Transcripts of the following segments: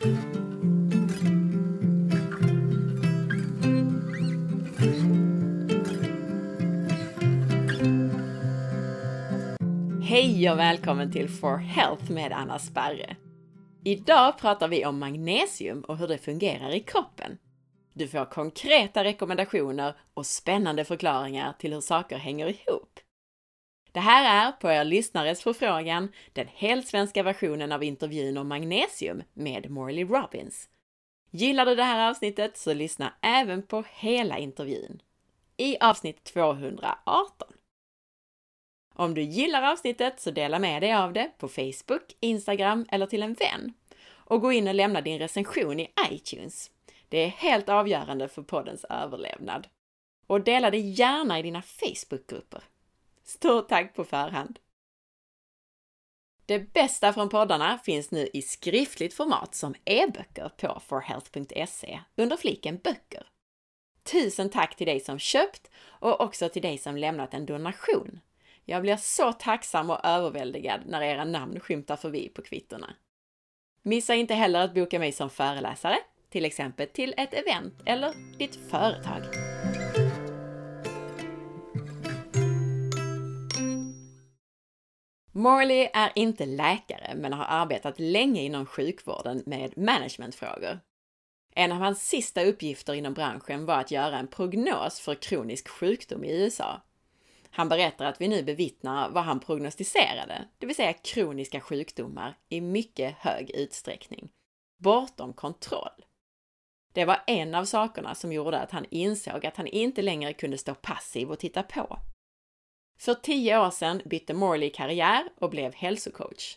Hej och välkommen till For Health med Anna Sparre. Idag pratar vi om magnesium och hur det fungerar i kroppen. Du får konkreta rekommendationer och spännande förklaringar till hur saker hänger ihop. Det här är, på er lyssnares förfrågan, den helt svenska versionen av intervjun om magnesium med Morley Robbins. Gillar du det här avsnittet så lyssna även på hela intervjun. I avsnitt 218. Om du gillar avsnittet så dela med dig av det på Facebook, Instagram eller till en vän. Och gå in och lämna din recension i iTunes. Det är helt avgörande för poddens överlevnad. Och dela det gärna i dina Facebookgrupper. Stort tack på förhand! Det bästa från poddarna finns nu i skriftligt format som e-böcker på forhealth.se under fliken böcker. Tusen tack till dig som köpt och också till dig som lämnat en donation. Jag blir så tacksam och överväldigad när era namn skymtar förbi på kvittorna. Missa inte heller att boka mig som föreläsare, till exempel till ett event eller ditt företag. Morley är inte läkare, men har arbetat länge inom sjukvården med managementfrågor. En av hans sista uppgifter inom branschen var att göra en prognos för kronisk sjukdom i USA. Han berättar att vi nu bevittnar vad han prognostiserade, det vill säga kroniska sjukdomar i mycket hög utsträckning, bortom kontroll. Det var en av sakerna som gjorde att han insåg att han inte längre kunde stå passiv och titta på. För tio år sedan bytte Morley karriär och blev hälsocoach.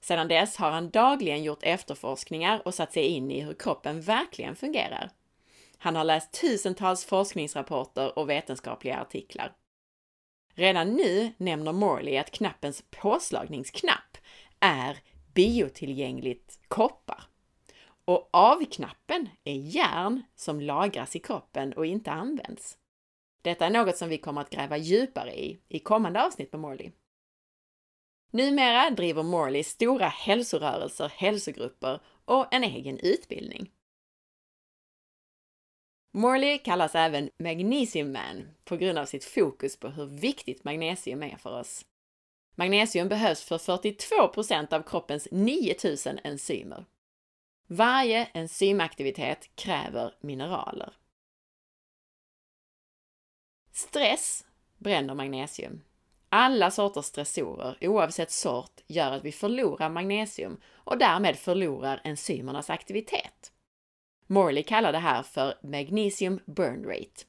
Sedan dess har han dagligen gjort efterforskningar och satt sig in i hur kroppen verkligen fungerar. Han har läst tusentals forskningsrapporter och vetenskapliga artiklar. Redan nu nämner Morley att knappens påslagningsknapp är biotillgängligt koppar. Och avknappen är järn som lagras i kroppen och inte används. Detta är något som vi kommer att gräva djupare i i kommande avsnitt med Morley. Numera driver Morley stora hälsorörelser, hälsogrupper och en egen utbildning. Morley kallas även Magnesium Man på grund av sitt fokus på hur viktigt magnesium är för oss. Magnesium behövs för 42% av kroppens 9000 enzymer. Varje enzymaktivitet kräver mineraler. Stress bränner magnesium. Alla sorters stressorer, oavsett sort, gör att vi förlorar magnesium och därmed förlorar enzymernas aktivitet. Morley kallar det här för magnesium burn rate.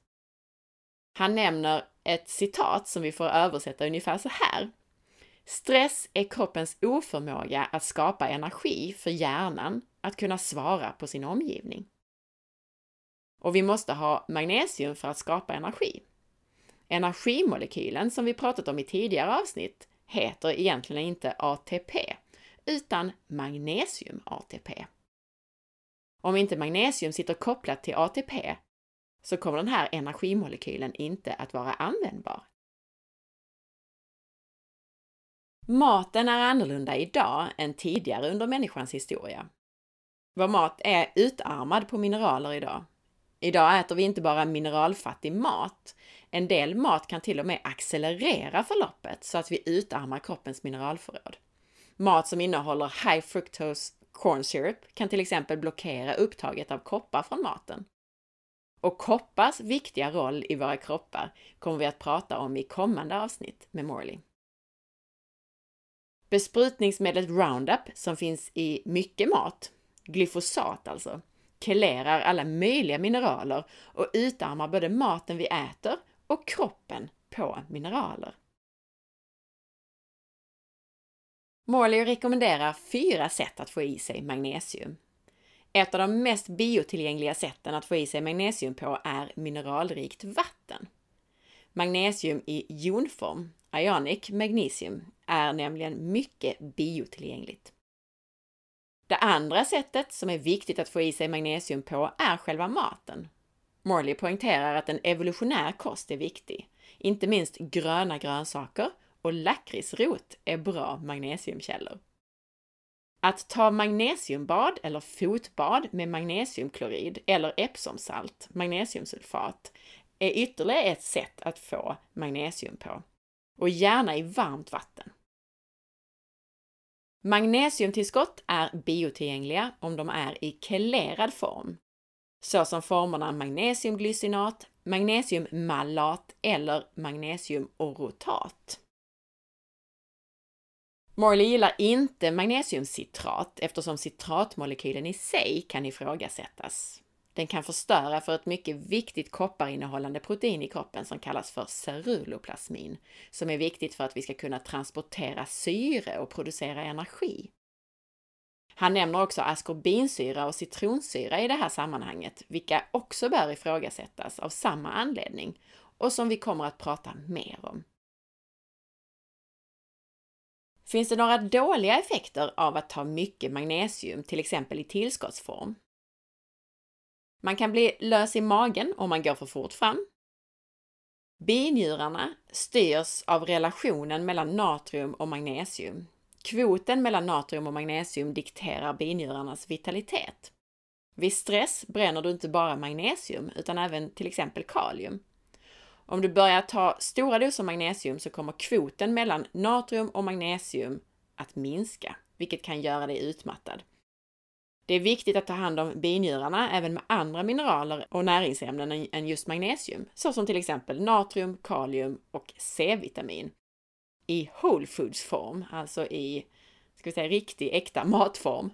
Han nämner ett citat som vi får översätta ungefär så här. Stress är kroppens oförmåga att skapa energi för hjärnan att kunna svara på sin omgivning. Och vi måste ha magnesium för att skapa energi. Energimolekylen som vi pratat om i tidigare avsnitt heter egentligen inte ATP, utan magnesium-ATP. Om inte magnesium sitter kopplat till ATP så kommer den här energimolekylen inte att vara användbar. Maten är annorlunda idag än tidigare under människans historia. Vår mat är utarmad på mineraler idag. Idag äter vi inte bara mineralfattig mat. En del mat kan till och med accelerera förloppet så att vi utarmar kroppens mineralförråd. Mat som innehåller high fructose corn syrup kan till exempel blockera upptaget av koppar från maten. Och koppars viktiga roll i våra kroppar kommer vi att prata om i kommande avsnitt med Morley. Besprutningsmedlet Roundup som finns i mycket mat, glyfosat alltså, kelerar alla möjliga mineraler och utarmar både maten vi äter och kroppen på mineraler. Morley rekommenderar fyra sätt att få i sig magnesium. Ett av de mest biotillgängliga sätten att få i sig magnesium på är mineralrikt vatten. Magnesium i jonform, ionic magnesium, är nämligen mycket biotillgängligt. Det andra sättet som är viktigt att få i sig magnesium på är själva maten. Morley poängterar att en evolutionär kost är viktig, inte minst gröna grönsaker och lakritsrot är bra magnesiumkällor. Att ta magnesiumbad eller fotbad med magnesiumklorid eller Epsomsalt, magnesiumsulfat, är ytterligare ett sätt att få magnesium på. Och gärna i varmt vatten. Magnesiumtillskott är biotillgängliga om de är i kelerad form, såsom formerna magnesiumglycinat, magnesiummallat eller magnesiumorotat. Morley gillar inte magnesiumcitrat eftersom citratmolekylen i sig kan ifrågasättas. Den kan förstöra för ett mycket viktigt kopparinnehållande protein i kroppen som kallas för ceruloplasmin, som är viktigt för att vi ska kunna transportera syre och producera energi. Han nämner också askorbinsyra och citronsyra i det här sammanhanget, vilka också bör ifrågasättas av samma anledning och som vi kommer att prata mer om. Finns det några dåliga effekter av att ta mycket magnesium, till exempel i tillskottsform? Man kan bli lös i magen om man går för fort fram. Binjurarna styrs av relationen mellan natrium och magnesium. Kvoten mellan natrium och magnesium dikterar binjurarnas vitalitet. Vid stress bränner du inte bara magnesium utan även till exempel kalium. Om du börjar ta stora doser magnesium så kommer kvoten mellan natrium och magnesium att minska, vilket kan göra dig utmattad. Det är viktigt att ta hand om binjurarna även med andra mineraler och näringsämnen än just magnesium, såsom till exempel natrium, kalium och C-vitamin. I whole foods form, alltså i ska vi säga, riktig, äkta matform.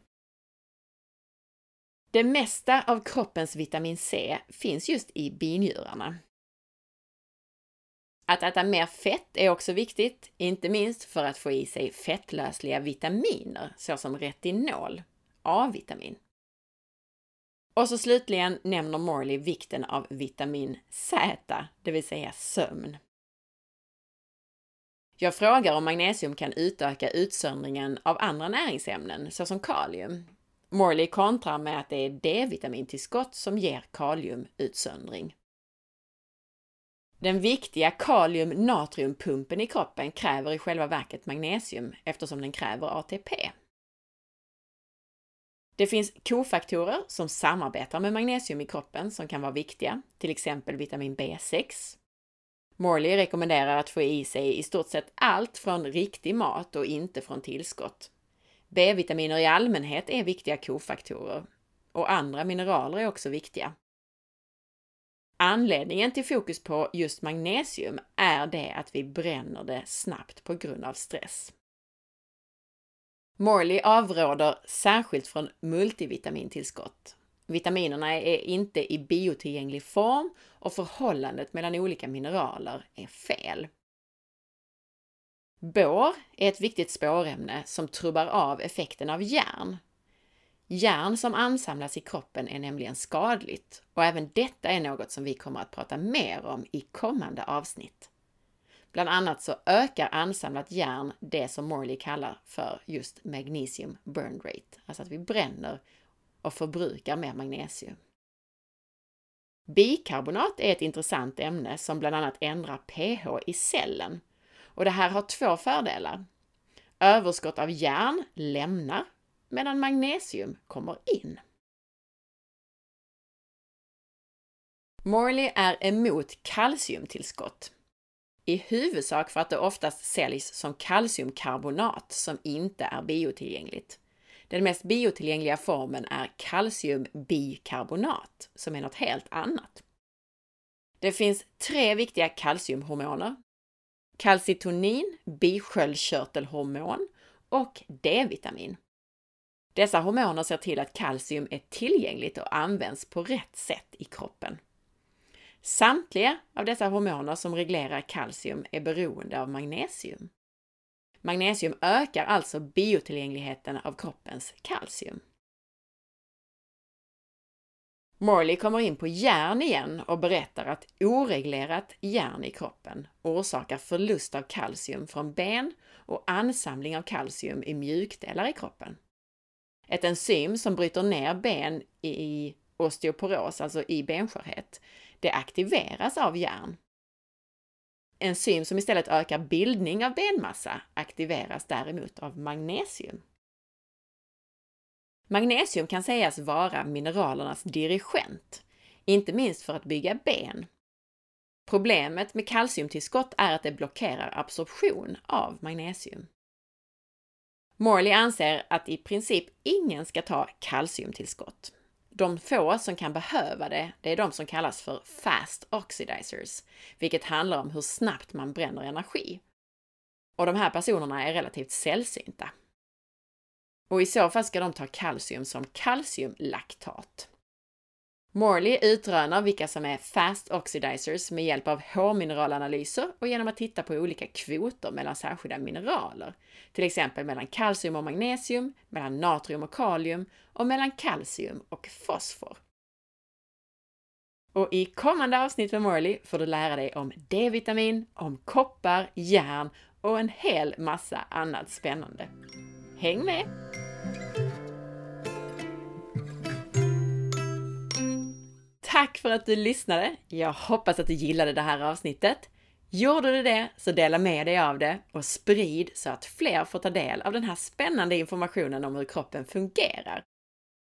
Det mesta av kroppens vitamin C finns just i binjurarna. Att äta mer fett är också viktigt, inte minst för att få i sig fettlösliga vitaminer såsom retinol, A-vitamin. Och så slutligen nämner Morley vikten av vitamin Z, det vill säga sömn. Jag frågar om magnesium kan utöka utsöndringen av andra näringsämnen såsom kalium. Morley kontrar med att det är D-vitamintillskott som ger kaliumutsöndring. Den viktiga kalium-natriumpumpen i kroppen kräver i själva verket magnesium eftersom den kräver ATP. Det finns kofaktorer som samarbetar med magnesium i kroppen som kan vara viktiga, till exempel vitamin B6. Morley rekommenderar att få i sig i stort sett allt från riktig mat och inte från tillskott. B-vitaminer i allmänhet är viktiga kofaktorer och andra mineraler är också viktiga. Anledningen till fokus på just magnesium är det att vi bränner det snabbt på grund av stress. Morley avråder särskilt från multivitamintillskott. Vitaminerna är inte i biotillgänglig form och förhållandet mellan olika mineraler är fel. Bor är ett viktigt spårämne som trubbar av effekten av järn. Järn som ansamlas i kroppen är nämligen skadligt och även detta är något som vi kommer att prata mer om i kommande avsnitt. Bland annat så ökar ansamlat järn det som Morley kallar för just magnesium burn rate, alltså att vi bränner och förbrukar mer magnesium. Bikarbonat är ett intressant ämne som bland annat ändrar pH i cellen. Och det här har två fördelar. Överskott av järn lämnar medan magnesium kommer in. Morley är emot kalciumtillskott i huvudsak för att det oftast säljs som kalciumkarbonat som inte är biotillgängligt. Den mest biotillgängliga formen är kalciumbikarbonat, som är något helt annat. Det finns tre viktiga kalciumhormoner. Kalcitonin, bisköldkörtelhormon och D-vitamin. Dessa hormoner ser till att kalcium är tillgängligt och används på rätt sätt i kroppen. Samtliga av dessa hormoner som reglerar kalcium är beroende av magnesium. Magnesium ökar alltså biotillgängligheten av kroppens kalcium. Morley kommer in på järn igen och berättar att oreglerat järn i kroppen orsakar förlust av kalcium från ben och ansamling av kalcium i mjukdelar i kroppen. Ett enzym som bryter ner ben i osteoporos, alltså i benskörhet, det aktiveras av järn. Enzym som istället ökar bildning av benmassa aktiveras däremot av magnesium. Magnesium kan sägas vara mineralernas dirigent, inte minst för att bygga ben. Problemet med kalciumtillskott är att det blockerar absorption av magnesium. Morley anser att i princip ingen ska ta kalciumtillskott. De få som kan behöva det, det är de som kallas för fast oxidizers, vilket handlar om hur snabbt man bränner energi. Och de här personerna är relativt sällsynta. Och i så fall ska de ta kalcium som kalciumlaktat. Morley utrönar vilka som är fast oxidizers med hjälp av hårmineralanalyser och genom att titta på olika kvoter mellan särskilda mineraler. Till exempel mellan kalcium och magnesium, mellan natrium och kalium och mellan kalcium och fosfor. Och i kommande avsnitt med Morley får du lära dig om D-vitamin, om koppar, järn och en hel massa annat spännande. Häng med! Tack för att du lyssnade! Jag hoppas att du gillade det här avsnittet. Gjorde du det, så dela med dig av det och sprid så att fler får ta del av den här spännande informationen om hur kroppen fungerar.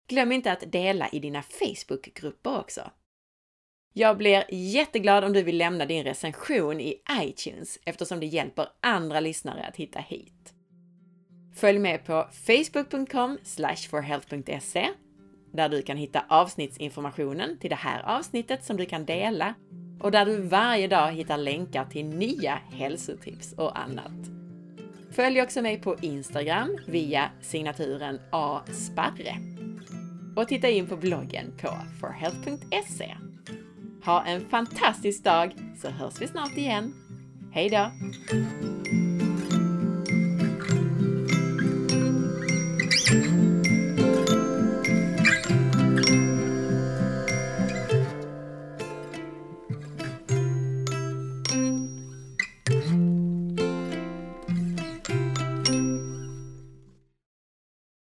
Glöm inte att dela i dina Facebookgrupper också. Jag blir jätteglad om du vill lämna din recension i iTunes eftersom det hjälper andra lyssnare att hitta hit. Följ med på facebook.com forhealth.se där du kan hitta avsnittsinformationen till det här avsnittet som du kan dela och där du varje dag hittar länkar till nya hälsotips och annat. Följ också mig på Instagram via signaturen asparre och titta in på bloggen på forhealth.se. Ha en fantastisk dag så hörs vi snart igen. Hejdå!